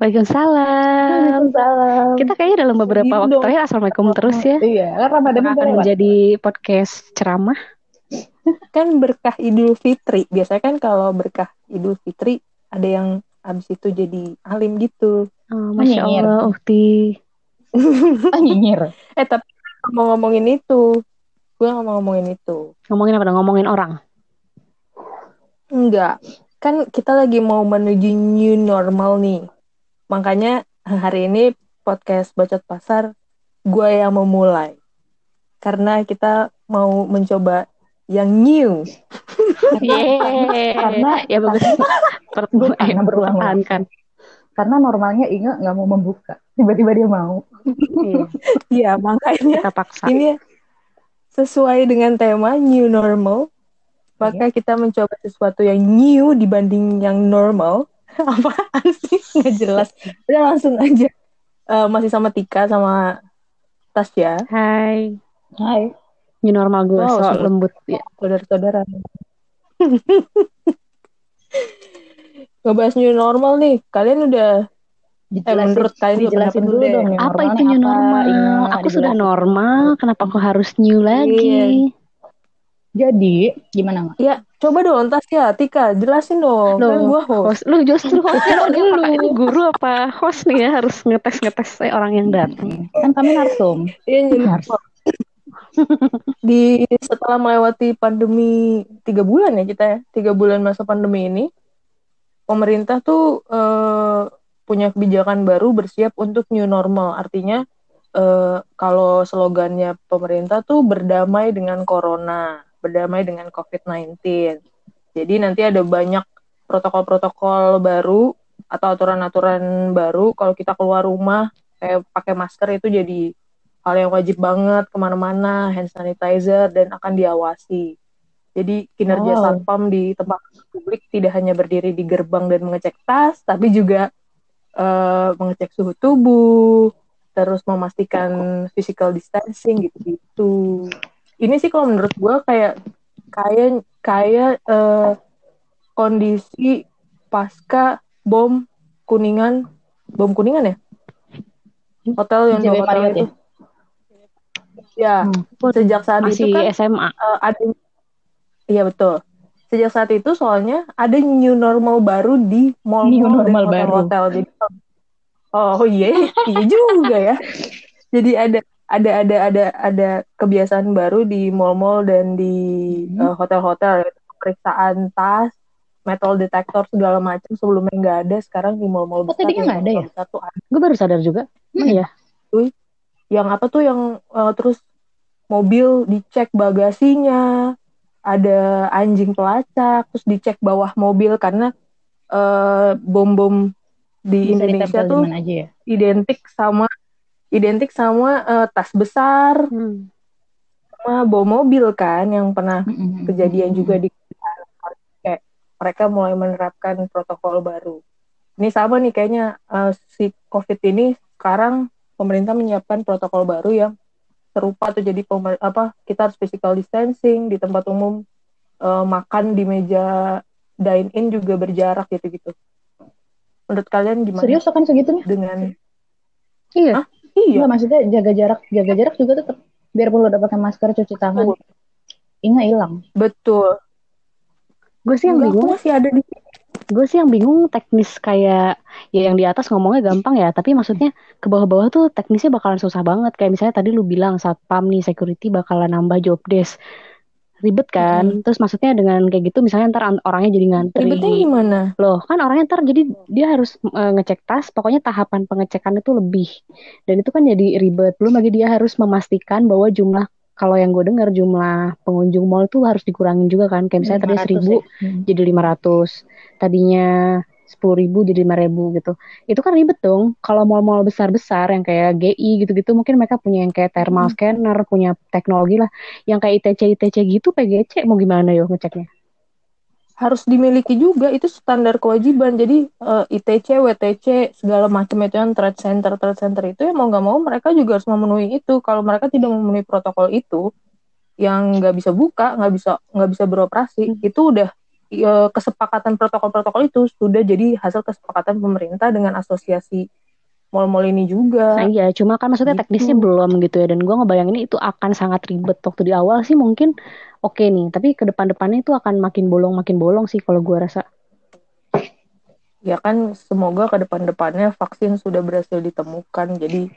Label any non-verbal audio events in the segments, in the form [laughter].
Waalaikumsalam. Waalaikumsalam. Kita kayaknya dalam beberapa Gitu waktu terakhir assalamualaikum terus ya. Iya, kan Ramadan akan lewat. menjadi podcast ceramah? [laughs] kan berkah Idul Fitri. Biasanya kan kalau berkah Idul Fitri ada yang abis itu jadi alim gitu. Oh, Masya Nyinyir. Allah, Ukti. Ah, [laughs] nyinyir. Eh tapi mau ngomongin itu, gue nggak mau ngomongin itu. Ngomongin apa dong? Ngomongin orang. Enggak, kan kita lagi mau menuju new normal nih. Makanya hari ini podcast Bacot Pasar gue yang memulai. Karena kita mau mencoba yang new. Karena- ya bagus. Karena berulang-ulang. pertahankan. Karena normalnya Inge nggak mau membuka. Tiba-tiba dia mau. Iya, Iya, makanya kita paksa. ini sesuai dengan tema new normal. Maka kita mencoba sesuatu yang new dibanding yang normal. [laughs] Apaan sih? Nggak jelas. Udah langsung aja. Eh, masih sama Tika sama Tasya, Hai. Hai. New normal gue Wow, so lembut. Ya. saudara-saudara. [laughs] Ngebahas new normal nih. Kalian udah Dijelasin, menurut kalian dijelasin dulu dulu deh. dong. Apa itu new normal? Inge, Aku sudah normal. Kenapa kok harus new lagi? Jadi, gimana nggak? Ya, coba dong Tasya, Tika, jelasin dong. Loh, kan gua host. Host, lu justru [laughs] hostnya Lu dia dulu. apakah ini guru apa host nih ya harus ngetes ngetes orang yang datang. Kan kami narsum. Iya, new Harus. normal. [laughs] Di setelah melewati pandemi tiga bulan ya kita ya, tiga bulan masa pandemi ini, pemerintah tuh eh, punya kebijakan baru bersiap untuk new normal. Artinya eh, kalau slogannya pemerintah tuh berdamai dengan corona, berdamai dengan COVID-19. Jadi nanti ada banyak protokol-protokol baru atau aturan-aturan baru kalau kita keluar rumah kayak pakai masker itu jadi hal yang wajib banget ke mana-mana, hand sanitizer dan akan diawasi. Jadi kinerja Wow. satpam di tempat publik tidak hanya berdiri di gerbang dan mengecek tas, tapi juga eh, mengecek suhu tubuh, terus memastikan physical distancing gitu-gitu. Ini sih kalau menurut gue kayak kayak kayak eh, kondisi pasca bom kuningan, bom kuningan ya? Hotel yang dua hotel itu. Ya, Hmm. sejak saat Masih itu kan SMA. eh, ada iya betul. Sejak saat itu soalnya ada new normal baru di New mall-mall dan normal baru. hotel-hotel. Jadi oh iya, iya juga ya. [laughs] Jadi ada ada ada ada ada kebiasaan baru di mall-mall dan di Hmm. eh, hotel-hotel yaitu pemeriksaan tas, metal detektor segala macam sebelumnya nggak ada sekarang di mall-mall Oh, besar. tadinya nggak ada ya? tuh ada. Gue baru sadar juga. Hmm. Iya. yang apa tuh yang eh, terus mobil dicek bagasinya ada anjing pelacak terus dicek bawah mobil karena eh, bom-bom di Bisa Indonesia tuh aja ya? identik sama identik sama eh, tas besar Hmm. sama bom mobil kan yang pernah Mm-mm. kejadian juga di kayak mereka mulai menerapkan protokol baru. Ini sama nih kayaknya eh, si COVID ini sekarang pemerintah menyiapkan protokol baru yang serupa tuh jadi pemer- apa kita harus physical distancing di tempat umum eh, makan di meja dine in juga berjarak gitu-gitu. Menurut kalian gimana Serius akan segitunya? dengan Iya. Hah? Iya Enggak, maksudnya jaga jarak, jaga jarak juga tetap. Biarpun lo udah pakai masker, cuci tangan, betul, Inge hilang. betul. Gue sih yang Enggak, bingung. masih ada di Gue sih yang bingung teknis kayak ya yang di atas ngomongnya gampang ya, tapi maksudnya ke bawah-bawah tuh teknisnya bakalan susah banget. Kayak misalnya tadi lu bilang satpam nih security bakalan nambah job desk. Ribet kan? Terus maksudnya dengan kayak gitu misalnya ntar an- orangnya jadi ngantri. ribetnya gimana? Loh, kan orangnya ntar jadi dia harus eh, ngecek tas, pokoknya tahapan pengecekan itu lebih. Dan itu kan jadi ribet. Belum lagi dia harus memastikan bahwa jumlah kalau yang gue dengar jumlah pengunjung mall itu harus dikurangin juga kan. Kayak misalnya tadi 500 seribu ya. Hmm. jadi 500 tadinya 10.000 ribu jadi 5.000 gitu. Itu kan ribet dong. Kalau mall-mall besar-besar yang kayak GI gitu-gitu mungkin mereka punya yang kayak thermal Hmm. scanner punya teknologi lah. Yang kayak ITC ITC gitu PGC mau gimana yo ngeceknya? Harus dimiliki juga itu standar kewajiban. Jadi eh, ITC, WTC segala macam itu yang trade center trade center itu ya mau nggak mau mereka juga harus memenuhi itu. Kalau mereka tidak memenuhi protokol itu yang nggak bisa buka nggak bisa nggak bisa beroperasi itu udah ya, kesepakatan protokol-protokol itu sudah jadi hasil kesepakatan pemerintah dengan asosiasi mall-mall ini juga. Nah, iya, cuma kan maksudnya Gitu. teknisnya belum gitu ya. Dan gua ngebayangin itu akan sangat ribet waktu di awal sih mungkin oke nih. Tapi ke depan-depannya itu akan makin bolong makin bolong sih kalau gua rasa. Ya kan semoga ke depan-depannya vaksin sudah berhasil ditemukan. Jadi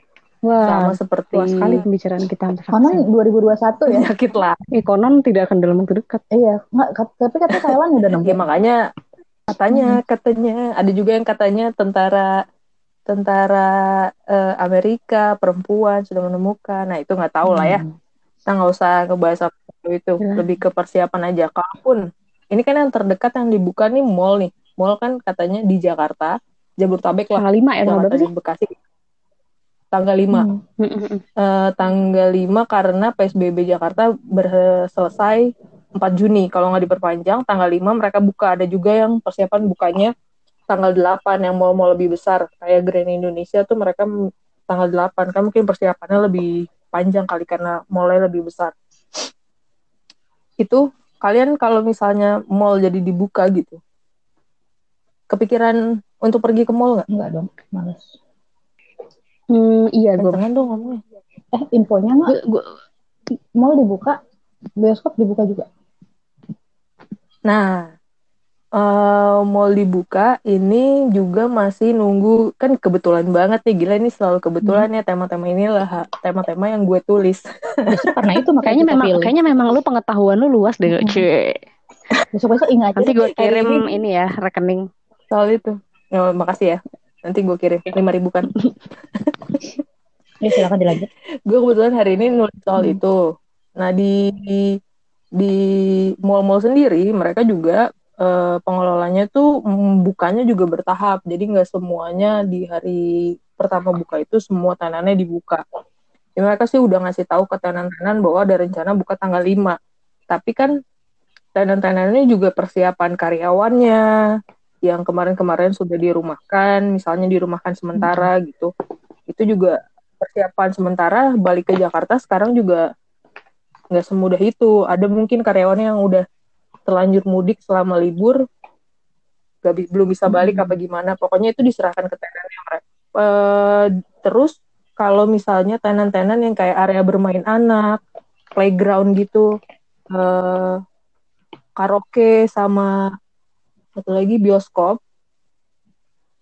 Wah, sama seperti luas sekali pembicaraan kita tentang Konon vaksin. 2021 ya. penyakit lah. Eh, konon tidak akan dalam waktu dekat. Iya, nggak, tapi kata Thailand udah nemu. Ya makanya katanya katanya ada juga yang katanya tentara tentara eh, Amerika perempuan sudah menemukan. Nah itu nggak tahu lah ya. Hmm. Kita nggak usah ngebahas apa itu. Ya. Lebih ke persiapan aja. Kalaupun ini kan yang terdekat yang dibuka nih mall nih. Mall kan katanya di Jakarta, Jabodetabek lah. Tanggal 5 ya, tanggal Jakarta berapa sih? Bekasi. Tanggal 5. Hmm. Mm, mm, mm. Eh, tanggal 5 karena PSBB Jakarta selesai 4 Juni. Kalau nggak diperpanjang, tanggal 5 mereka buka. Ada juga yang persiapan bukanya tanggal 8 yang mall-mall lebih besar. Kayak Grand Indonesia tuh mereka tanggal 8. Kan mungkin persiapannya lebih panjang kali karena mallnya lebih besar. Itu kalian kalau misalnya mall jadi dibuka gitu, kepikiran untuk pergi ke mall nggak? Enggak dong, males. Hmm, iya gue. Jangan dong ngomongnya. Eh, infonya nggak, Gue mall dibuka, bioskop dibuka juga. Nah, eh mall dibuka ini juga masih nunggu kan kebetulan banget nih gila ini selalu kebetulan ya tema-tema inilah ha- tema-tema yang gue tulis. Besok [laughs] karena itu makanya memang pilih. kayaknya memang lu pengetahuan lu luas deh, Mm-mm. cuy. Besok-besok ingat aja. Nanti gue kirim ini. ini ya rekening. Soal itu. Ya, makasih ya. Nanti gue kirim lima ribu kan. [laughs] Ya silakan dilanjut. gue kebetulan hari ini nulis soal Hmm. itu. Nah di di, di mall-mall sendiri mereka juga eh, pengelolanya tuh bukanya juga bertahap. Jadi nggak semuanya di hari pertama buka itu semua tenan-tenannya dibuka. Ya, mereka sih udah ngasih tahu ke tenan-tenan bahwa ada rencana buka tanggal 5. Tapi kan tenan-tenannya juga persiapan karyawannya yang kemarin-kemarin sudah dirumahkan, misalnya dirumahkan sementara gitu. Itu juga persiapan sementara balik ke Jakarta sekarang juga nggak semudah itu. Ada mungkin karyawannya yang udah terlanjur mudik selama libur, bi- belum bisa balik apa gimana. Pokoknya itu diserahkan ke tenannya mereka. Eh, terus kalau misalnya tenan-tenan yang kayak area bermain anak, playground gitu, eh, karaoke sama satu lagi bioskop,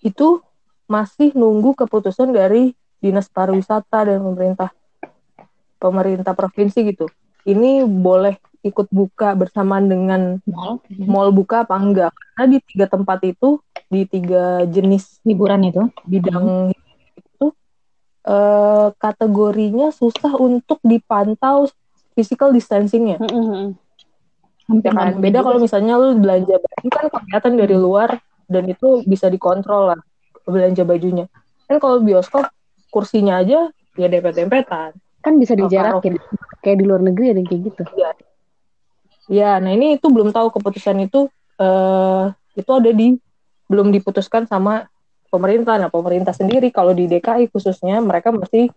itu masih nunggu keputusan dari dinas pariwisata dan pemerintah pemerintah provinsi gitu. Ini boleh ikut buka bersamaan dengan Mall, mall buka apa enggak? Karena di tiga tempat itu, di tiga jenis hiburan itu. bidang itu eh, kategorinya susah untuk dipantau physical distancingnya. Mm, mm, mm. Hampir Ya kan? Beda kalau misalnya lu belanja baju kan kelihatan dari luar dan itu bisa dikontrol lah belanja bajunya. Kan kalau bioskop kursinya aja ya dempet-dempetan. Kan bisa dijarakin. Kayak di luar negeri ada yang kayak gitu. Ya, nah ini itu belum tahu keputusan itu eh itu ada di belum diputuskan sama pemerintah. Nah, pemerintah sendiri kalau di DKI khususnya mereka masih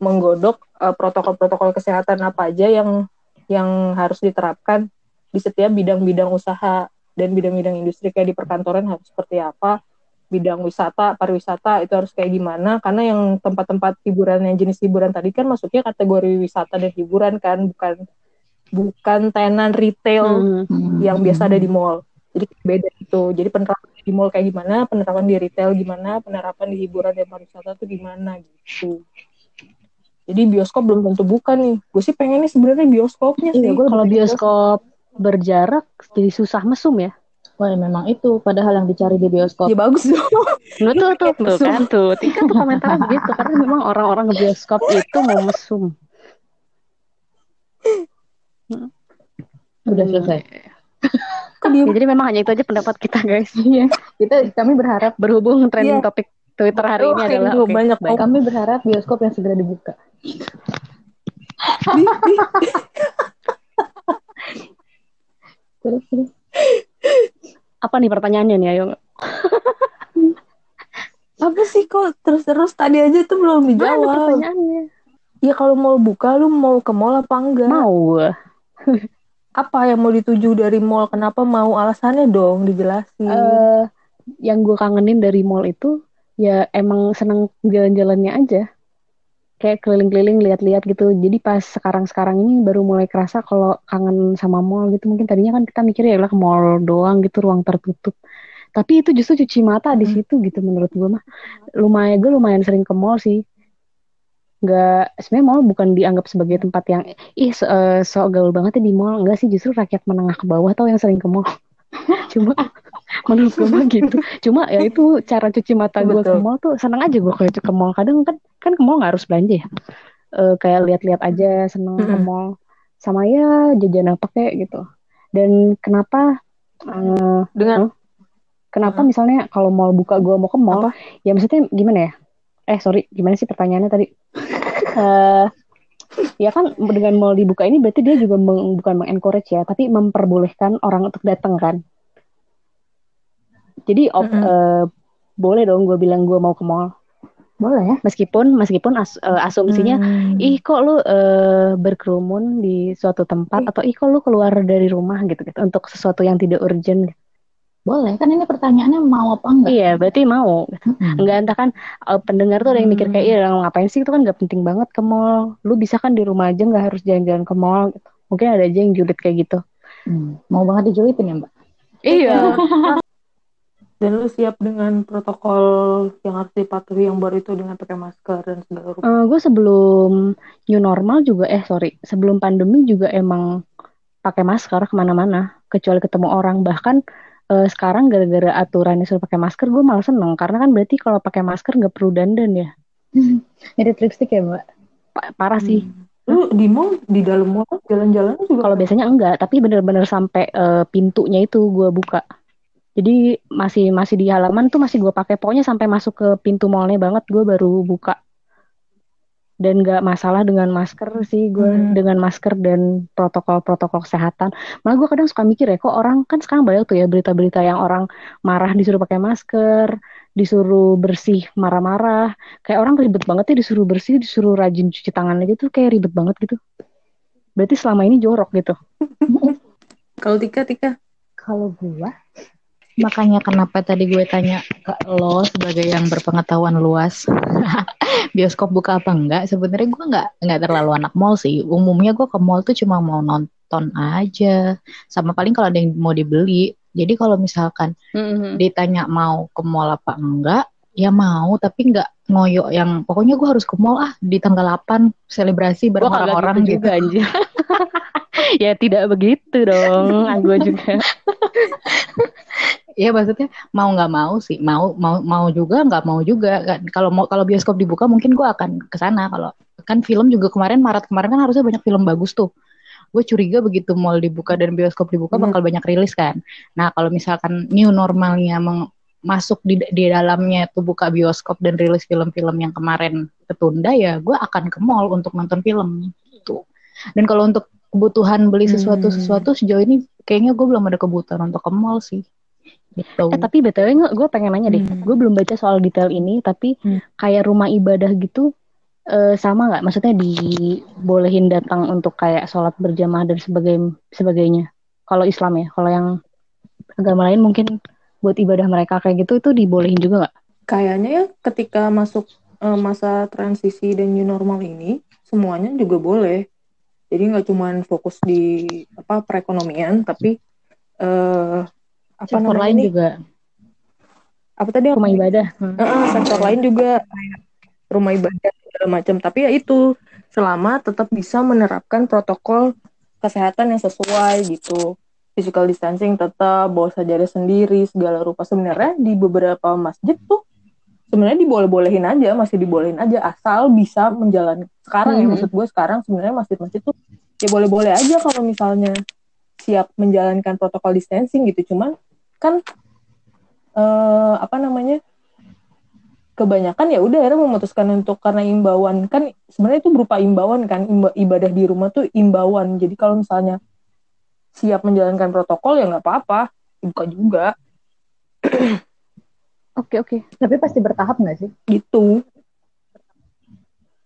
menggodok eh, protokol-protokol kesehatan apa aja yang yang harus diterapkan di setiap bidang-bidang usaha dan bidang-bidang industri kayak di perkantoran harus seperti apa, bidang wisata, pariwisata itu harus kayak gimana karena yang tempat-tempat hiburan yang jenis hiburan tadi kan masuknya kategori wisata dan hiburan kan bukan bukan tenan retail Mm. Hmm. yang biasa ada di mall. Jadi beda itu. Jadi penerapan di mall kayak gimana, penerapan di retail gimana, penerapan di hiburan dan pariwisata tuh gimana gitu. Jadi bioskop belum tentu buka nih. Gue sih pengennya sebenarnya bioskopnya sih. Iya, Kalau bioskop berjarak jadi susah mesum ya. Wah, memang itu padahal yang dicari di bioskop. Ya bagus tuh tuh, tuh Mesum. kan tuh. Tika tuh komentar begitu karena memang orang-orang ke bioskop itu mau mesum. Udah Hmm. selesai. Ya, jadi memang hanya itu aja pendapat kita guys. Iya, kita kami berharap Berhubung trending Iya. topik Twitter hari ini Oh, adalah aduh, oke, banyak baik. kami berharap bioskop yang segera dibuka. [laughs] Terus terus. Apa nih pertanyaannya nih ayo? [laughs] Apa sih kok terus-terus tadi aja tuh belum Mana dijawab. pertanyaannya? Ya kalau mau buka lu mau ke mall apa enggak? Mau. apa yang mau dituju dari mall kenapa mau alasannya dong dijelasin Eh, yang gue kangenin dari mall itu ya emang seneng jalan-jalannya aja kayak keliling-keliling lihat-lihat gitu. Jadi pas sekarang-sekarang ini baru mulai kerasa kalau kangen sama mall gitu. Mungkin tadinya kan kita mikir ya lah ke mall doang gitu ruang tertutup. Tapi itu justru cuci mata di Hmm. situ gitu menurut gue mah. Lumayan gue lumayan sering ke mall sih. Nggak sebenarnya mall bukan dianggap sebagai tempat yang ih so, eh, so gaul banget ya di mall. Enggak sih justru rakyat menengah ke bawah tau yang sering ke mall cuma [laughs] menurut gue gitu. Cuma ya itu [laughs] cara cuci mata gue ke mall tuh seneng aja gue kayak ke mall. Kadang kan kan ke mall nggak harus belanja ya. Eh, kayak lihat-lihat aja seneng ke Mm-mm. mall. Sama ya jajan apa kayak gitu. Dan kenapa eh, dengan kenapa Hmm. misalnya kalau mall buka gue mau ke mall Apa? ya maksudnya gimana ya? Eh sorry gimana sih pertanyaannya tadi? [laughs] Eh ya kan dengan mall dibuka ini berarti dia juga meng- bukan mengencourage ya tapi memperbolehkan orang untuk datang kan jadi op- Mm-mm. eh, boleh dong gue bilang gue mau ke mall Boleh ya? meskipun meskipun as- eh, asumsinya Hmm. ih kok lu eh, berkerumun di suatu tempat atau ih kok lu keluar dari rumah gitu gitu untuk sesuatu yang tidak urgent gitu. Boleh. Kan ini pertanyaannya mau apa enggak? iya berarti mau Mm-mm. Enggak entah kan eh, pendengar tuh ada yang mikir kayak Hmm. iya ngapain sih itu kan gak penting banget ke mall. Lu bisa kan di rumah aja nggak harus jalan-jalan ke mall gitu. Mungkin ada aja yang julid kayak gitu. Hmm. Mau banget dijulitin ya mbak? Iya. [laughs] dan lu siap dengan protokol yang harus dipatuhi yang baru itu dengan pakai masker dan segala rupa? Gue Eh, sebelum new normal juga eh sorry sebelum pandemi juga emang pakai masker ke mana-mana kecuali ketemu orang. Bahkan eh, sekarang gara-gara aturannya suruh pakai masker gue malah seneng. Karena kan berarti kalau pakai masker nggak perlu dandan ya. [laughs] Jadi lipstick ya mbak? Pa- parah sih. Lu di mall di dalam mall jalan-jalan juga Kalau biasanya enggak, tapi bener-bener sampai eh, pintunya itu gue buka. Jadi masih masih di halaman tuh masih gue pakai. Pokoknya sampai masuk ke pintu mallnya banget gue baru buka. Dan nggak masalah dengan masker sih gue Hmm. dengan masker dan protokol-protokol kesehatan. Malah gue kadang suka mikir ya, kok orang kan sekarang banyak tuh ya berita-berita yang orang marah disuruh pakai masker, disuruh bersih marah-marah. Kayak orang ribet banget ya disuruh bersih, disuruh rajin cuci tangan aja tuh kayak ribet banget gitu. Berarti selama ini jorok gitu. [laughs] kalau Tika Tika Kalau gua, makanya kenapa tadi gue tanya ke lo sebagai yang berpengetahuan luas, [laughs] bioskop buka apa enggak? Sebenarnya gue nggak nggak terlalu anak mall sih. Umumnya gue ke mall tuh cuma mau nonton aja, sama paling kalau ada yang mau dibeli. Jadi kalau misalkan ditanya mau ke mall apa enggak, ya mau tapi enggak ngoyo yang pokoknya gue harus ke mall ah di tanggal 8 selebrasi bareng orang-orang gitu gitu. juga anjir. [laughs] [laughs] ya tidak begitu dong, gue juga. Iya [laughs] maksudnya mau nggak mau sih, mau mau mau juga nggak mau juga kan. Kalau mau kalau bioskop dibuka mungkin gue akan ke sana. Kalau kan film juga kemarin Maret kemarin kan harusnya banyak film bagus tuh. Gue curiga begitu mall dibuka dan bioskop dibuka Bener. bakal banyak rilis kan. Nah kalau misalkan new normalnya meng- masuk di di dalamnya tuh buka bioskop dan rilis film-film yang kemarin ketunda ya gue akan ke mall untuk nonton film gitu. Dan kalau untuk kebutuhan beli sesuatu Hmm. sesuatu sejauh ini kayaknya gue belum ada kebutuhan untuk ke mall sih. Gitu. Eh tapi btw gue pengen nanya deh, Hmm. gue belum baca soal detail ini, tapi Hmm. kayak rumah ibadah gitu eh, sama nggak? Maksudnya dibolehin datang untuk kayak sholat berjamaah dan sebagai sebagainya. Kalau Islam ya, kalau yang agama lain mungkin buat ibadah mereka kayak gitu itu dibolehin juga nggak? kayaknya ya ketika masuk eh, masa transisi dan new normal ini semuanya juga boleh jadi nggak cuman fokus di apa perekonomian tapi eh apa Sektor namanya lain nih? juga apa tadi rumah ibadah. Hmm. Eh, eh, sektor lain juga rumah ibadah segala macam tapi ya itu selama tetap bisa menerapkan protokol kesehatan yang sesuai gitu physical distancing tetap bawa sajadah sendiri segala rupa sebenarnya di beberapa masjid tuh sebenarnya diboleh-bolehin aja masih dibolehin aja asal bisa menjalani sekarang ya Mhm. maksud gue sekarang sebenarnya masjid-masjid tuh ya boleh-boleh aja kalau misalnya siap menjalankan protokol distancing gitu. Cuman kan eh apa namanya kebanyakan ya udah akhirnya memutuskan untuk karena imbauan. Kan sebenarnya itu berupa imbauan kan imba- ibadah di rumah tuh imbauan. Jadi kalau misalnya siap menjalankan protokol ya nggak apa-apa buka juga [clears throat] Oke oke. Tapi pasti bertahap nggak sih? gitu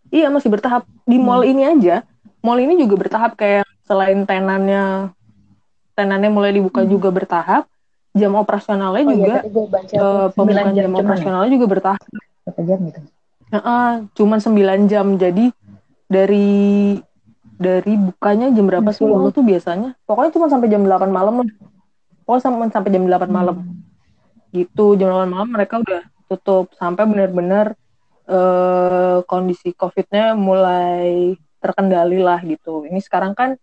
iya masih bertahap di mall ini aja mall ini juga bertahap kayak selain tenannya tenannya mulai dibuka Hmm. juga bertahap jam operasionalnya Oh iya, juga eh, tuh, 9 pembukaan jam jam ya? operasionalnya juga bertahap Berapa jam gitu? Heeh, cuman 9 jam jadi dari dari bukanya jam berapa sih 10. mall tuh biasanya pokoknya cuma sampai jam 8 malam lah pokoknya sampai sampai jam 8 malam Hmm. Gitu jam 8 malam mereka udah tutup. Sampai benar-benar eh, kondisi covidnya mulai terkendali lah gitu. Ini sekarang kan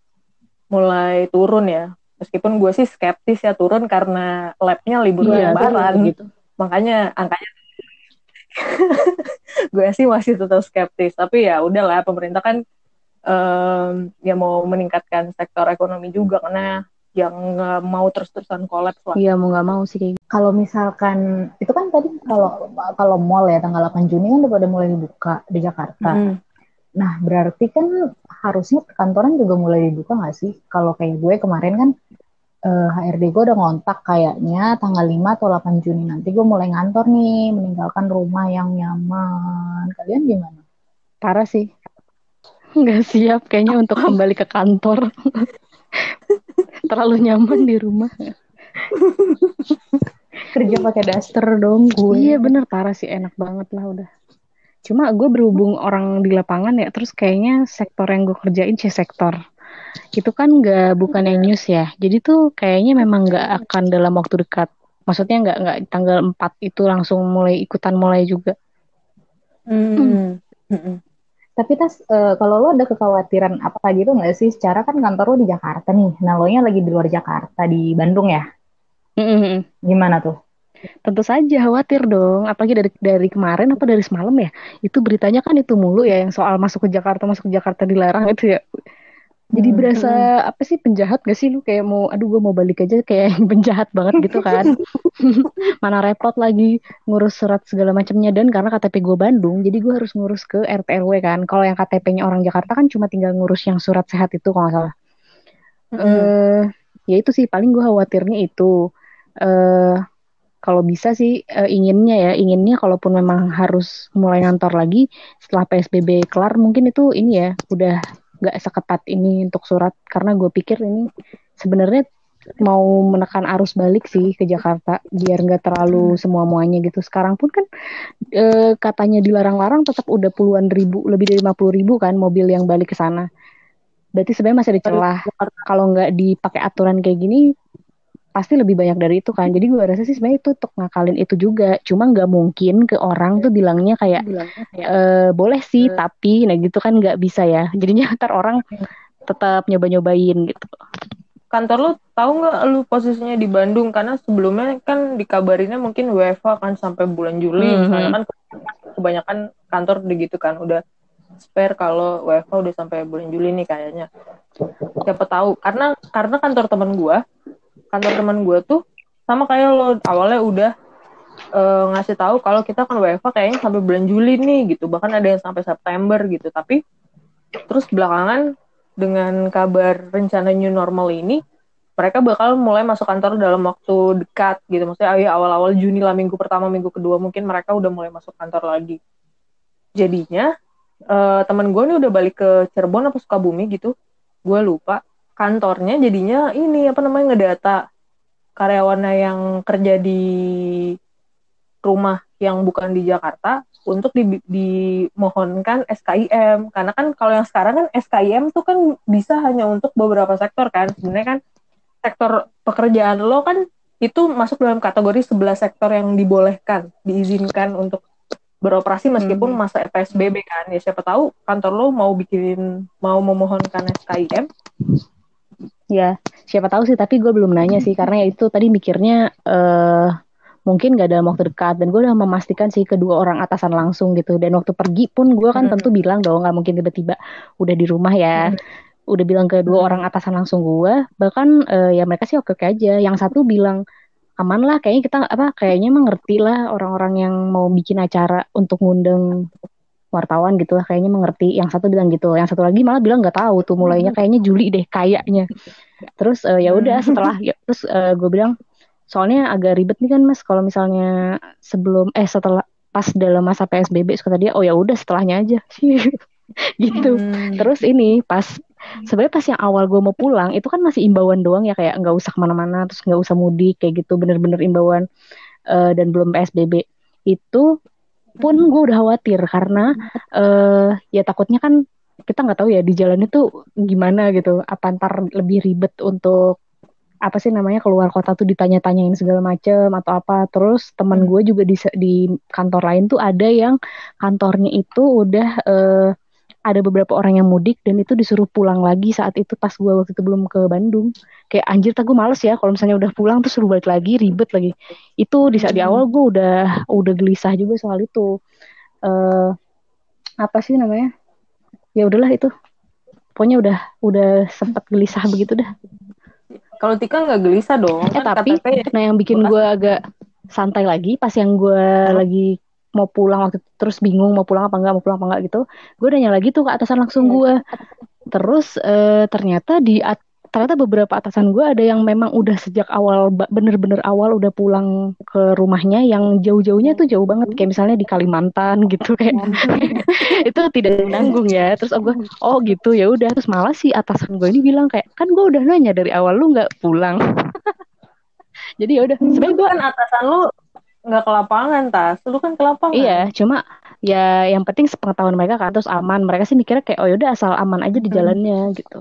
mulai turun ya. Meskipun gue sih skeptis ya turun karena labnya libur Iya, lebaran gitu. makanya angkanya [laughs] gue sih masih tetap skeptis. Tapi ya udahlah pemerintah kan em, ya mau meningkatkan sektor ekonomi juga. Karena yang nggak mau terus-terusan kolaps lah Iya mau nggak mau sih kayak gitu. Kalau misalkan itu kan tadi kalau kalau mall ya tanggal 8 Juni kan udah pada mulai dibuka di Jakarta. Mm. Nah, berarti kan harusnya perkantoran juga mulai dibuka nggak sih? Kalau kayak gue kemarin kan eh, HRD gue udah ngontak kayaknya tanggal 5 atau 8 Juni nanti gue mulai ngantor nih, meninggalkan rumah yang nyaman. Kalian gimana? Parah sih. Nggak siap kayaknya untuk [laughs] kembali ke kantor. Terlalu nyaman di rumah. [laughs] Kerja pakai daster dong gue. Iya bener parah sih enak banget lah udah. Cuma gue berhubung orang di lapangan ya, terus kayaknya sektor yang gue kerjain sih sektor itu kan nggak bukan yang news ya. Jadi tuh kayaknya memang nggak akan dalam waktu dekat. Maksudnya nggak nggak tanggal 4 itu langsung mulai ikutan mulai juga. Mm. Mm-mm. Tapi tas eh, kalau lo ada kekhawatiran apa gitu nggak sih? Secara kan kantor lo di Jakarta nih. Nah, lo nya lagi di luar Jakarta di Bandung ya. Mm-mm. Gimana tuh? Tentu saja khawatir dong, apalagi dari dari kemarin apa dari semalam ya. Itu beritanya kan itu mulu ya yang soal masuk ke Jakarta, masuk ke Jakarta dilarang itu ya. Jadi Hmm. berasa apa sih penjahat gak sih lu kayak mau aduh gue mau balik aja kayak yang [laughs] penjahat banget gitu kan. [laughs] Mana repot lagi ngurus surat segala macamnya dan karena KTP gue Bandung, jadi gue harus ngurus ke RT RW kan. Kalau yang KTP-nya orang Jakarta kan cuma tinggal ngurus yang surat sehat itu kalau nggak salah. eh ya itu sih paling gue khawatirnya itu eh kalau bisa sih eh, inginnya ya inginnya kalaupun memang harus mulai ngantor lagi setelah PSBB kelar mungkin itu ini ya udah nggak seketat ini untuk surat karena gue pikir ini sebenarnya mau menekan arus balik sih ke Jakarta biar nggak terlalu semua muanya gitu. Sekarang pun kan eh, katanya dilarang-larang tetap udah puluhan ribu lebih dari 50 ribu kan mobil yang balik ke sana. Berarti sebenarnya masih ada celah. Kalau nggak dipakai aturan kayak gini pasti lebih banyak dari itu kan. Jadi gue rasa sih sebenarnya itu untuk ngakalin itu juga. Cuma nggak mungkin ke orang tuh bilangnya kayak eh boleh sih tapi nah gitu kan nggak bisa ya. Jadinya [laughs] ntar orang tetap nyoba-nyobain gitu. Kantor lu tahu nggak lu posisinya di Bandung? Karena sebelumnya kan dikabarinnya mungkin WFH kan sampai bulan Juli Mhm. misalnya kan kebanyakan kantor begitu kan udah spare kalau WFH udah sampai bulan Juli nih kayaknya. Siapa tahu karena karena kantor teman gua kantor teman gua tuh sama kayak lo awalnya udah eh, ngasih tahu kalau kita kan WFH kayaknya sampai bulan Juli nih gitu. Bahkan ada yang sampai September gitu. Tapi terus belakangan dengan kabar rencana new normal ini mereka bakal mulai masuk kantor dalam waktu dekat gitu. Maksudnya ya awal-awal Juni lah minggu pertama minggu kedua mungkin mereka udah mulai masuk kantor lagi. Jadinya eh, teman gue nih udah balik ke Cirebon apa Sukabumi gitu. Gue lupa kantornya jadinya ini apa namanya ngedata karyawannya yang kerja di rumah yang bukan di Jakarta untuk di, dimohonkan SKIM karena kan kalau yang sekarang kan SKIM tuh kan bisa hanya untuk beberapa sektor kan. Sebenarnya kan sektor pekerjaan lo kan itu masuk dalam kategori 11 sektor yang dibolehkan diizinkan untuk beroperasi meskipun Hmm. masa PSBB kan. Ya siapa tahu kantor lo mau bikin mau memohonkan SKIM ya siapa tahu sih tapi gue belum nanya sih karena ya itu tadi mikirnya eh mungkin gak dalam waktu dekat dan gue udah memastikan sih kedua orang atasan langsung gitu. Dan waktu pergi pun gue kan Hmm. tentu bilang dong nggak mungkin tiba-tiba udah di rumah ya. Udah bilang ke dua orang atasan langsung gue bahkan eh, ya mereka sih oke oke aja. Yang satu bilang aman lah kayaknya kita apa kayaknya emang ngerti lah orang-orang yang mau bikin acara untuk ngundang wartawan gitu lah kayaknya mengerti. Yang satu bilang gitu yang satu lagi malah bilang nggak tahu tuh mulainya. Kayaknya Juli deh kayaknya. Terus eh, ya udah setelah ya, terus gue bilang soalnya agak ribet nih kan mas kalau misalnya sebelum eh setelah pas dalam masa PSBB suka dia oh ya udah setelahnya aja. [laughs] Gitu. Hmm. terus ini pas sebenarnya pas yang awal gue mau pulang itu kan masih imbauan doang ya kayak nggak usah ke mana-mana terus nggak usah mudik kayak gitu bener-bener imbauan uh, dan belum psbb itu pun gue udah khawatir karena uh, ya takutnya kan kita nggak tahu ya di jalan itu gimana gitu. Apa ntar lebih ribet untuk apa sih namanya keluar kota tuh ditanya-tanyain segala macem atau apa. Terus teman gue juga di di kantor lain tuh ada yang kantornya itu udah uh, ada beberapa orang yang mudik dan itu disuruh pulang lagi saat itu pas gue waktu itu belum ke Bandung. Kayak anjir tak gue males ya kalau misalnya udah pulang tuh suruh balik lagi ribet lagi. Itu di saat di awal gue udah udah gelisah juga soal itu. Uh, apa sih namanya? Ya udahlah itu. Pokoknya udah udah sempat gelisah begitu dah. Kalau Tika nggak gelisah dong eh, kan tapi KTP, nah yang bikin gue agak santai lagi pas yang gue hmm. lagi mau pulang waktu itu, terus bingung mau pulang apa enggak mau pulang apa enggak gitu. Gue nanya lagi tuh ke atasan langsung gue terus uh, ternyata di at ternyata beberapa atasan gue ada yang memang udah sejak awal bener-bener awal udah pulang ke rumahnya yang jauh-jauhnya tuh jauh banget. Kayak misalnya di Kalimantan [laughs] gitu kayak. Itu tidak nanggung ya. Terus oh gue oh gitu ya udah. Terus malah si atasan gue ini bilang kayak kan gue udah nanya dari awal lu nggak pulang. [laughs] Jadi ya udah sebenarnya gue kan atasan lu nggak ke lapangan tas. Lu kan ke lapangan. Iya cuma ya yang penting sepengetahuan mereka kan terus aman. Mereka sih mikirnya kayak oh yaudah asal aman aja di hmm. jalannya hmm. gitu.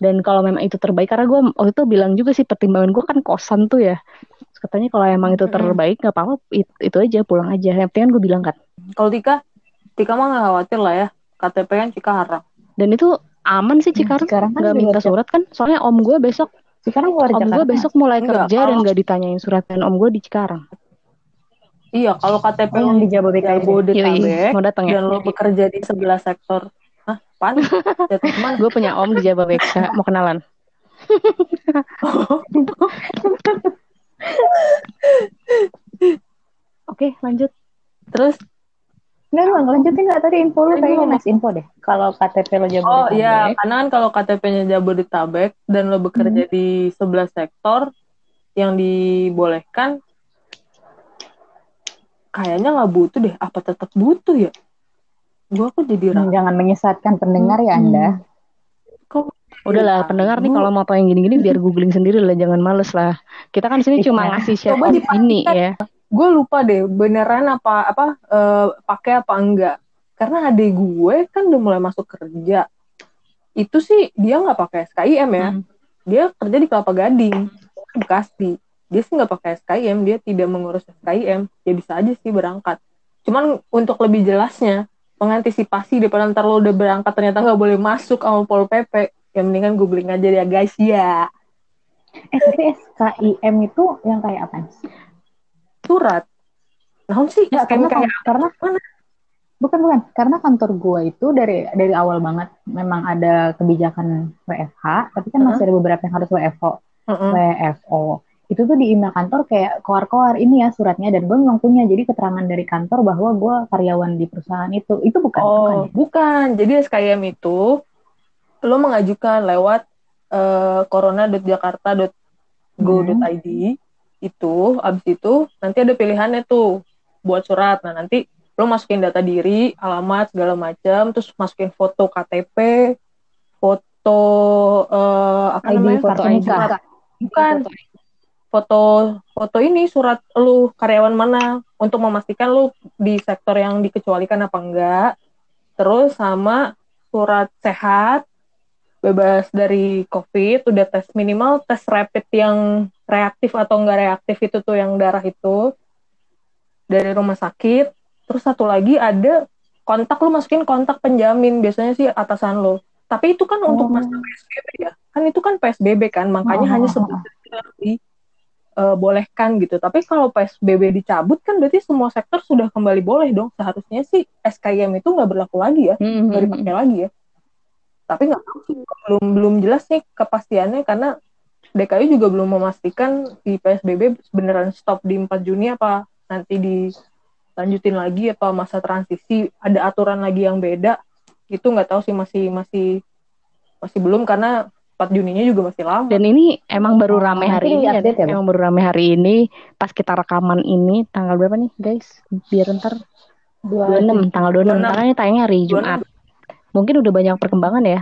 Dan kalau memang itu terbaik karena gue waktu itu bilang juga sih pertimbangan gue kan kosan tuh ya. Terus katanya kalau emang itu hmm. terbaik nggak apa-apa itu, itu aja pulang aja. Yang penting kan gue bilang kan. Kalau Tika? Tika mah nggak khawatir lah ya. KTP kan Cikarang. Dan itu aman sih Cikarang, Cikarang kan nggak minta surat kan. Soalnya om gue besok sekarang keluar Om gue besok mulai Enggak, kerja kalau... dan gak ditanyain surat dan om gue di Cikarang. Iya, kalau KTP oh, yang di Jabodetabek, Jabodetabek [laughs] mau datang ya? dan lo bekerja di sebelah sektor, hah, pan? [laughs] gue punya om di Jabodetabek, [laughs] mau kenalan. Oke, lanjut. Terus Enggak, lu lanjutin nggak tadi info lu kayaknya mas info deh. Kalau KTP lo Jabodetabek. Oh iya, karena kan kalau KTP-nya Jabodetabek dan lo bekerja hmm. di sebelah sektor yang dibolehkan, kayaknya nggak butuh deh. Apa tetap butuh ya? Gua kok jadi hmm, Jangan menyesatkan pendengar ya Anda. Kok Udahlah, ya, pendengar nih kalau mau tahu yang gini-gini biar googling sendiri lah, jangan males lah. Kita kan sini cuma iya. ngasih share ini ya gue lupa deh beneran apa apa uh, pakai apa enggak. Karena adik gue kan udah mulai masuk kerja. Itu sih dia nggak pakai SKIM ya. Hmm. dia kerja di Kelapa Gading Bekasi. Dia sih nggak pakai SKIM dia tidak mengurus SKIM ya bisa aja sih berangkat. Cuman untuk lebih jelasnya mengantisipasi daripada ntar lo udah berangkat ternyata nggak boleh masuk sama pol pp yang mendingan googling aja ya guys ya. Eh tapi SKIM itu yang kayak apa surat Nah, sih ya, karena kayak karena mana? bukan bukan karena kantor gue itu dari dari awal banget memang ada kebijakan WFH tapi kan uh -huh. masih ada beberapa yang harus WFO uh -huh. WFO itu tuh di email kantor kayak koar-koar ini ya suratnya dan gue memang punya jadi keterangan dari kantor bahwa gue karyawan di perusahaan itu itu bukan oh bukan, ya? bukan. jadi SKM itu lo mengajukan lewat uh, corona.jakarta.go.id hmm itu abis itu nanti ada pilihannya tuh buat surat. Nah nanti lo masukin data diri alamat segala macam terus masukin foto KTP foto uh, apa ID, namanya foto. Surat. bukan. Foto foto ini surat lu karyawan mana untuk memastikan lu di sektor yang dikecualikan apa enggak. Terus sama surat sehat bebas dari COVID, udah tes minimal tes rapid yang reaktif atau enggak reaktif itu tuh yang darah itu dari rumah sakit. Terus satu lagi ada kontak lu masukin kontak penjamin biasanya sih atasan lo. Tapi itu kan oh. untuk masa PSBB ya. Kan itu kan PSBB kan, makanya oh. hanya sebentar di uh, bolehkan gitu. Tapi kalau PSBB dicabut kan berarti semua sektor sudah kembali boleh dong. Seharusnya sih SKM itu nggak berlaku lagi ya, mm-hmm. nggak mm -hmm. dipakai lagi ya tapi nggak tahu sih belum belum jelas nih kepastiannya karena DKI juga belum memastikan di PSBB beneran stop di 4 Juni apa nanti dilanjutin lagi apa masa transisi ada aturan lagi yang beda itu nggak tahu sih masih masih masih belum karena 4 Juninya juga masih lama. Dan ini emang baru rame hari ini, ya, ya, emang baru rame hari ini pas kita rekaman ini tanggal berapa nih guys? Biar ntar 26 tanggal 26, 26. karena ini tayangnya hari Jumat. mungkin udah banyak perkembangan ya.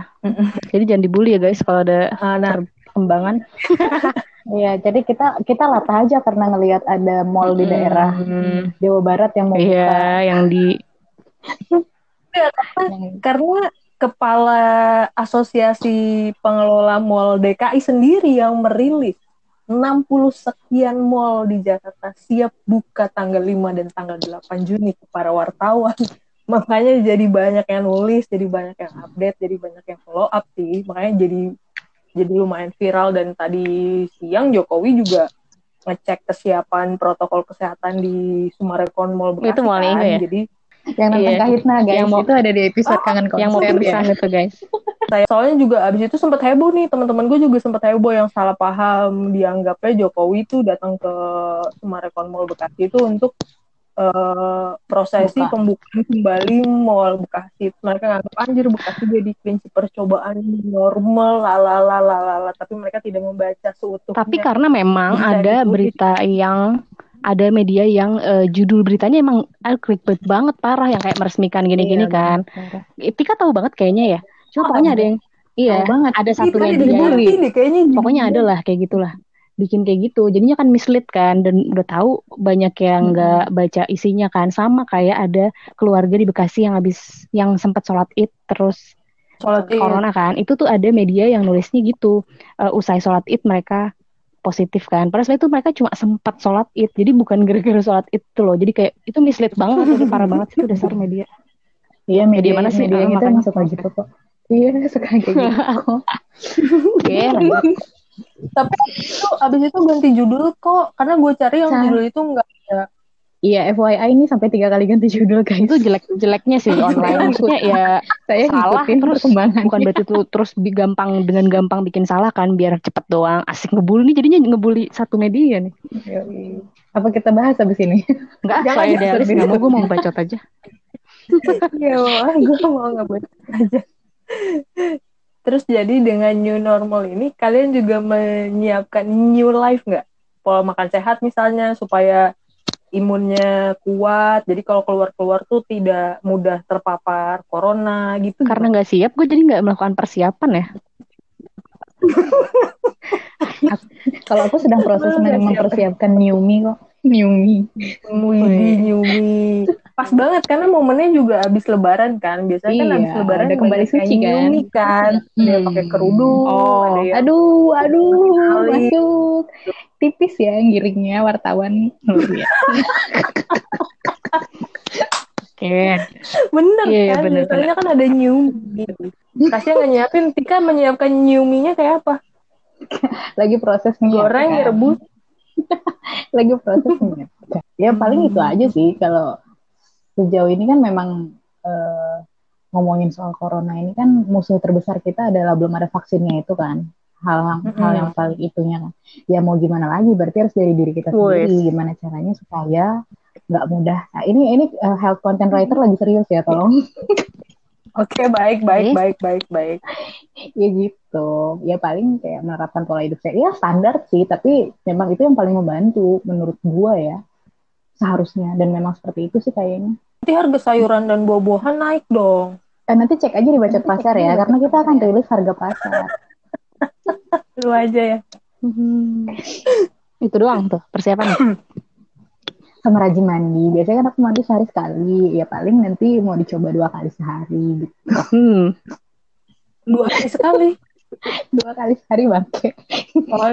Jadi jangan dibully ya guys kalau ada Ah, nah, perkembangan. [laughs] Iya, jadi kita kita latah aja karena ngelihat ada mall di daerah Hmm, Jawa Barat yang mau buka. Iya, yang di Yang- karena kepala asosiasi pengelola mall DKI sendiri yang merilis 60 sekian mall di Jakarta siap buka tanggal 5 dan tanggal 8 Juni ke para wartawan. [laughs] Makanya jadi banyak yang nulis, jadi banyak yang update, jadi banyak yang follow up sih. Makanya jadi jadi lumayan viral dan tadi siang Jokowi juga ngecek kesiapan protokol kesehatan di Sumarekon Mall Bekasi Itu mall kan. Ya? Jadi yang nonton Iya. Kahitna guys Yang mau- itu ada di episode kangen konser yang mau ya. pingsan itu guys. saya soalnya juga abis itu sempat heboh nih teman-teman gue juga sempat heboh yang salah paham dianggapnya Jokowi itu datang ke Sumarekon Mall Bekasi itu untuk eh, prosesi Buka. pembukaan kembali Mall Bekasi mereka nganggap anjir Bekasi jadi prinsip percobaan normal lalalala tapi mereka tidak membaca seutuhnya Tapi karena memang Bisa ada ditulis. berita yang ada media yang eh, judul beritanya emang ah, clickbait banget parah yang kayak meresmikan gini-gini Iya, kan. benar. Tika tahu banget kayaknya ya. Cuma Oh, pokoknya ada yang iya, banget. ada satu media. dibully deh kayaknya Pokoknya ada lah kayak gitulah. Bikin kayak gitu. Jadinya kan mislead kan dan udah tahu banyak yang nggak baca isinya kan. Sama kayak ada keluarga di Bekasi yang habis yang sempat sholat Id terus sholat id corona kan. Itu tuh ada media yang nulisnya gitu. Eh, usai sholat Id mereka positif kan. Padahal itu mereka cuma sempat sholat Id. Jadi bukan gara-gara sholat Id tuh loh. Jadi kayak itu mislead banget. Jadi parah banget sih itu dasar media. Iya Media media mana sih? Media kita makanya. emang suka gitu kok. Iya suka kayak gitu. [laughs] Oke, lanjut. Tapi itu abis itu ganti judul kok karena gue cari yang Sa- judul itu enggak Iya FYI ini sampai tiga kali ganti judul guys. itu jelek-jeleknya sih online. Maksudnya ya Saya salah ngikutin terus perkembangan. bukan berarti tuh terus bi- gampang dengan gampang bikin salah kan biar cepet doang asik ngebully nih jadinya ngebully satu media nih Apa kita bahas abis ini? enggak Jangan, saya jangan. Delis nggak mau gue mau bacot aja [laughs] Iya, gue mau baca aja. Terus jadi dengan new normal ini, kalian juga menyiapkan new life nggak? Pola makan sehat misalnya, supaya imunnya kuat. Jadi kalau keluar-keluar tuh tidak mudah terpapar corona gitu. karena nggak siap gue jadi nggak melakukan persiapan ya [laughs] Kalau aku sedang proses mempersiapkan new me kok. Wih, new me. Pas banget karena momennya juga habis lebaran kan. Biasanya kan Iya, habis lebaran ada kembali suci kan. me kan. Ada yang pakai Hmm. kerudung, Oh, ada yang Aduh, aduh, Kali. masuk. Tipis ya giringnya wartawan. Oke Bener iya, kan, bener, biasanya kan ada me. Kasih nggak nyiapin, Tika menyiapkan new me-nya kayak apa? Lagi proses Goreng, menyiapkan. rebus, [laughs] lagi proses menyiapkan. Ya paling itu aja sih. Kalau sejauh ini kan memang eh, ngomongin soal corona ini kan musuh terbesar kita adalah belum ada vaksinnya itu kan. Hal hal Mm-mm. yang paling itunya. Kan ya mau gimana lagi? Berarti harus dari diri kita sendiri. Wes. gimana caranya supaya nggak mudah? Nah ini ini eh, health content writer lagi serius ya tolong [laughs] Oke, baik, baik, Oke. baik, baik, baik. ya gitu ya paling kayak menerapkan pola hidup sehat ya standar sih tapi memang itu yang paling membantu menurut gua ya seharusnya dan memang seperti itu sih kayaknya Nanti harga sayuran dan buah-buahan naik dong. Eh, nanti cek aja di Bacot Pasar ya, karena kita akan rilis harga pasar. [laughs] Lu aja ya. [laughs] itu doang tuh persiapannya [laughs] Sama rajin mandi. Biasanya kan aku mandi sehari sekali. Ya paling nanti mau dicoba dua kali sehari. Gitu. hmm. Dua hari sekali. [laughs] Dua kali sehari bangke. Oh,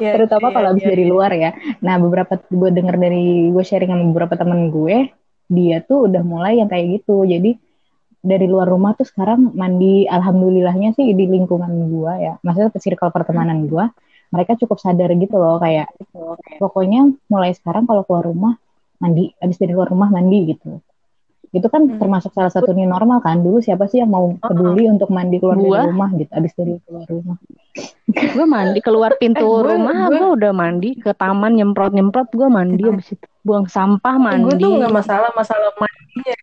ya, Terutama ya, kalau habis ya. dari luar ya. Nah beberapa gue denger dari gue sharing sama beberapa temen gue, dia tuh udah mulai yang kayak gitu. Jadi dari luar rumah tuh sekarang mandi alhamdulillahnya sih di lingkungan gue ya. Maksudnya circle pertemanan gue, mereka cukup sadar gitu loh kayak pokoknya mulai sekarang kalau keluar rumah mandi. Habis dari luar rumah mandi gitu. Itu kan Hmm. termasuk salah satu new normal kan? Dulu siapa sih yang mau peduli untuk mandi keluar Gua? dari rumah gitu habis dari keluar rumah? Gue mandi keluar pintu [laughs] Eh, gue- rumah gue- gue udah mandi ke taman nyemprot nyemprot gue mandi abis itu buang sampah Gue mandi tuh nggak masalah masalah mandinya.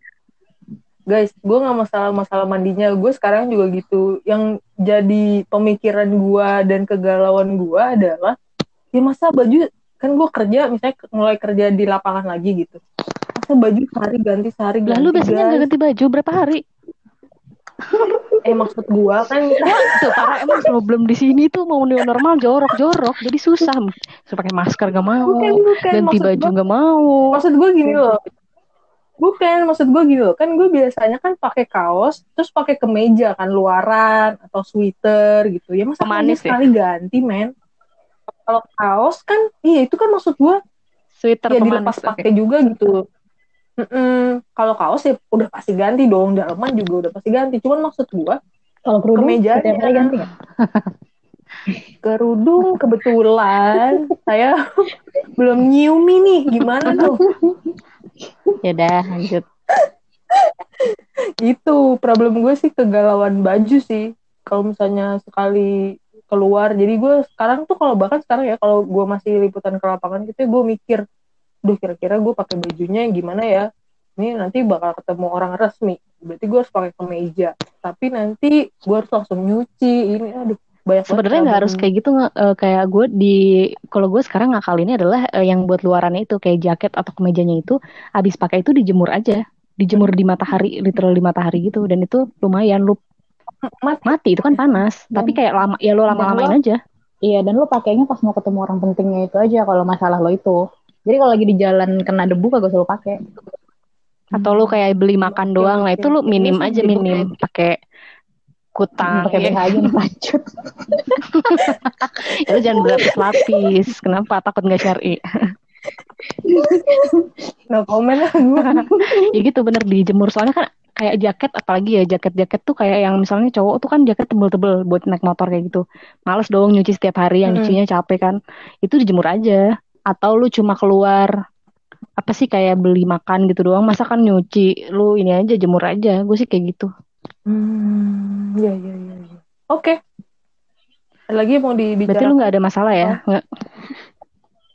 Guys, gue nggak masalah masalah mandinya. Gue sekarang juga gitu. Yang jadi pemikiran gue dan kegalauan gue adalah, ya masa baju kan gue kerja misalnya mulai kerja di lapangan lagi gitu. masa baju sehari ganti sehari ganti Lah lu biasanya nggak ganti baju berapa hari? eh maksud gua kan [laughs] Tuh parah emang problem di sini tuh mau new normal jorok-jorok jadi susah. Suruh pakai masker gak mau, bukan bukan ganti maksud baju gua, gak mau. maksud gua gini loh bukan maksud gua gini loh. Kan gue biasanya kan pakai kaos terus pakai kemeja kan luaran atau sweater gitu. Ya masa Pemanis kemeja sekali ganti men? Kalau kaos kan iya itu kan maksud gua Sweater ya pemanis. dilepas pakai juga gitu. Mm-mm. kalau kaos ya udah pasti ganti dong. Dalaman juga udah pasti ganti. Cuman maksud gua Kalau kerudung setiap hari ganti nggak? [laughs] kerudung kebetulan. Saya belum nyiumi nih. Gimana tuh? Ya dah lanjut. itu problem gue sih kegalauan baju sih. Kalau misalnya sekali keluar. Jadi gue sekarang tuh kalau bahkan sekarang ya kalau gue masih liputan ke lapangan gitu gue mikir duh kira-kira gue pakai bajunya yang gimana ya? Ini nanti bakal ketemu orang resmi. Berarti gue harus pakai kemeja. Tapi nanti gue harus langsung nyuci. Ini aduh banyak Sebenarnya nggak harus kayak gitu eh, kayak gue di kalau gue sekarang ngakalinnya adalah eh, yang buat luarannya itu kayak jaket atau kemejanya itu habis pakai itu dijemur aja dijemur di matahari literal di matahari gitu dan itu lumayan lu Mati. mati itu kan panas Dan- tapi kayak lama ya lo lama-lamain aja Iya, dan lu pakainya pas mau ketemu orang pentingnya itu aja kalau masalah lo itu. Jadi kalau lagi di jalan kena debu kagak selalu pakai. atau lu kayak beli makan Oke, doang nah oke. itu lu minim Ini sih aja minim pakai kutang pakai ya. BH aja pacut. itu jangan berlapis-lapis. Kenapa? Takut nggak syari. No comment lah gue [laughs] ya gitu bener dijemur. Soalnya kan kayak jaket apalagi ya jaket-jaket tuh kayak yang misalnya cowok tuh kan jaket tebel-tebel buat naik motor kayak gitu. Males dong nyuci setiap hari yang Mm-mm. nyucinya capek kan. Itu dijemur aja. Atau lu cuma keluar apa sih kayak beli makan gitu doang. Masa kan nyuci? Lu ini aja jemur aja. Gue sih kayak gitu Hmm, ya ya ya. ya. Oke. Ada lagi mau berarti dibicarakan? lu nggak ada masalah ya nggak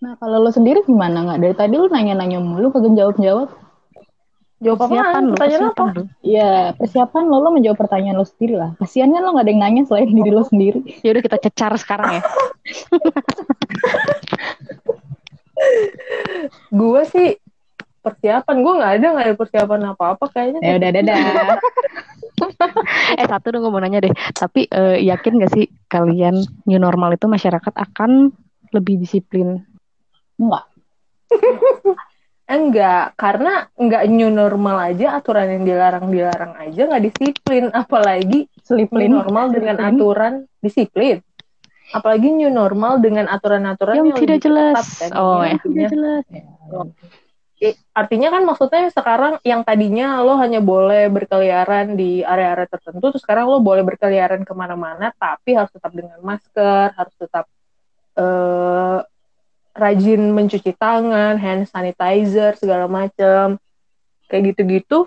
Nah, kalau lo sendiri gimana nggak? Dari tadi lu nanya-nanya mulu kagak jawab-jawab. Jawab apaan? persiapan lu Pertanyaan apa? persiapan lu Iya, persiapan lo lo menjawab pertanyaan lo sendiri lah. Kasian kan lo nggak ada yang nanya selain diri lo sendiri. ya udah kita cecar sekarang ya [laughs] Gue sih persiapan. Gue nggak ada nggak ada persiapan apa-apa kayaknya. Ya udah dadah. [laughs] [laughs] eh satu dong mau nanya deh tapi eh, yakin gak sih kalian new normal itu masyarakat akan lebih disiplin Enggak. [laughs] Enggak, karena enggak new normal aja aturan yang dilarang-dilarang aja nggak disiplin, apalagi new Seliplin. normal dengan Disiplin. aturan disiplin. Apalagi new normal dengan aturan-aturan yang tidak lebih jelas kan. oh Ini ya tidak jelas Eh, artinya kan maksudnya sekarang yang tadinya lo hanya boleh berkeliaran di area-area tertentu, terus sekarang lo boleh berkeliaran ke mana-mana, tapi harus tetap dengan masker, harus tetap eh, rajin mencuci tangan, hand sanitizer segala macam, kayak gitu-gitu.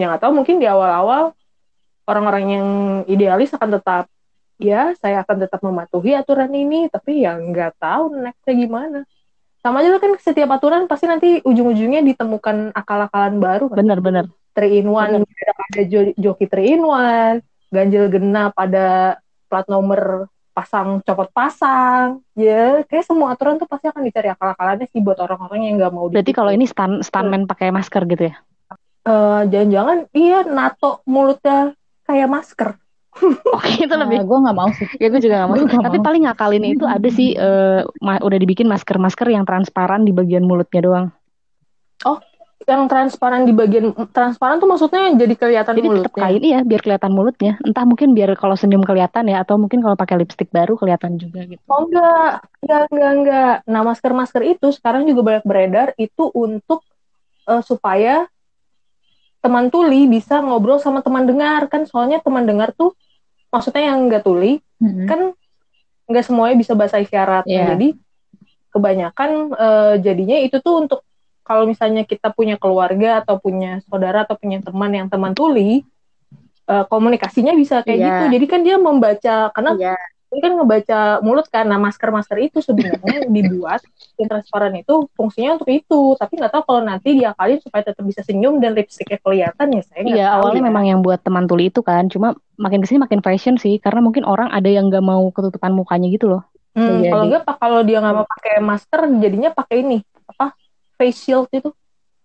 Ya nggak tahu mungkin di awal-awal orang-orang yang idealis akan tetap ya saya akan tetap mematuhi aturan ini, tapi ya nggak tahu nextnya gimana sama aja kan setiap aturan pasti nanti ujung-ujungnya ditemukan akal-akalan baru kan. bener-bener 3 in 1 ada jo- joki 3 in 1 ganjil genap ada plat nomor pasang copot pasang. Ya kayak semua aturan tuh pasti akan dicari akal-akalannya sih buat orang-orang yang nggak mau berarti kalau ini stand stuntman pakai masker gitu ya? Eh, jangan-jangan iya nato mulutnya kayak masker [laughs] oke itu lebih gue nggak mau sih. ya gue juga gak mau nggak tapi mau. paling ngakalin itu ada sih ma- udah dibikin masker-masker yang transparan di bagian mulutnya doang yang transparan di bagian transparan tuh maksudnya jadi kelihatan jadi tetap mulutnya kain iya biar kelihatan mulutnya entah mungkin biar kalau senyum kelihatan ya atau mungkin kalau pakai lipstick baru kelihatan juga gitu Oh enggak, enggak, enggak, enggak. Nah masker-masker itu sekarang juga banyak beredar itu untuk eh, supaya teman tuli bisa ngobrol sama teman dengar kan soalnya teman dengar tuh maksudnya yang enggak tuli Mm-mm. kan enggak semuanya bisa bahasa isyarat Nah, Iya. jadi kebanyakan eh, jadinya itu tuh untuk kalau misalnya kita punya keluarga atau punya saudara atau punya teman yang teman tuli eh, komunikasinya bisa kayak Iya. gitu jadi kan dia membaca karena Iya. Ini kan ngebaca mulut nah masker-masker itu sebenarnya dibuat yang transparan itu fungsinya untuk itu. Tapi nggak tahu kalau nanti diakalin supaya tetap bisa senyum dan lipstiknya kelihatan ya saya Iya awalnya ya. memang yang buat teman tuli itu kan. Cuma makin ke sini makin fashion sih. Karena mungkin orang ada yang nggak mau ketutupan mukanya gitu loh. Hmm, kalau nggak kalau dia nggak mau pakai masker jadinya pakai ini apa face shield itu.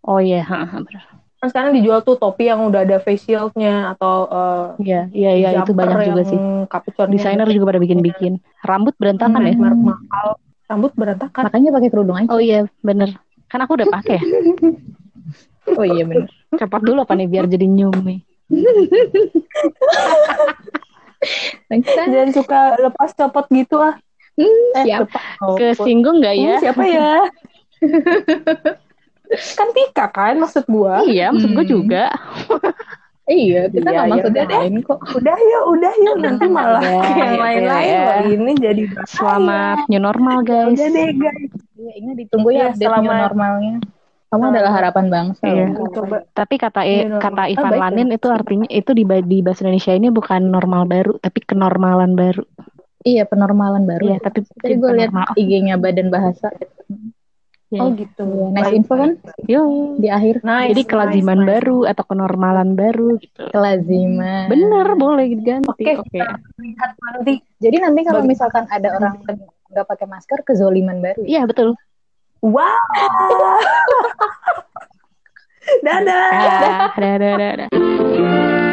Oh iya, benar. Kan sekarang dijual tuh topi yang udah ada face shield-nya atau eh, Iya, iya, iya itu banyak juga sih. capuchon Desainer juga pada bikin-bikin. Rambut berantakan ya. merek mahal. Rambut berantakan. Makanya pakai kerudung aja. Oh iya, bener. Kan aku udah pakai. ya. [laughs] Oh iya benar. Copot dulu apa nih biar jadi nyum nih. [laughs] Jangan suka lepas copot gitu ah. Hmm, Eh, siap. lepas copot. Kesinggung nggak ya? Hmm, siapa ya? [laughs] kan Tika kan maksud gua. Iya, maksud gue Hmm. juga. [laughs] Iya, kita Iya, nggak iya, maksudnya lain kok. Udah yuk, udah yuk nanti malah Ya, yang lain-lain ya. loh ini jadi. Selamat new normal guys. Udah deh guys. Iya, ingat ditunggu Iya, ya update new selamat. normalnya. Kamu adalah harapan bangsa. Iya. Coba Tapi kata New I- normal. kata Ah, Ivan baik Lanin itu artinya itu di, di bahasa Indonesia ini bukan normal baru, tapi kenormalan baru. Iya, penormalan baru. Iya, tapi Tadi gue lihat. IG-nya Badan Bahasa. Iya. Oh gitu. Iya, nice Baik, info kan. Yo. di akhir. Nice, Jadi kelaziman nice, nice. baru atau kenormalan baru gitu. Kelaziman. Bener, boleh diganti. Oke, Oke. kita lihat nanti. Jadi nanti kalau Bagi- misalkan ada orang nggak pakai masker, kezoliman baru. ya? Iya, betul. Wow. [laughs] Dadah. Dadah, dadah, dadah, dadah.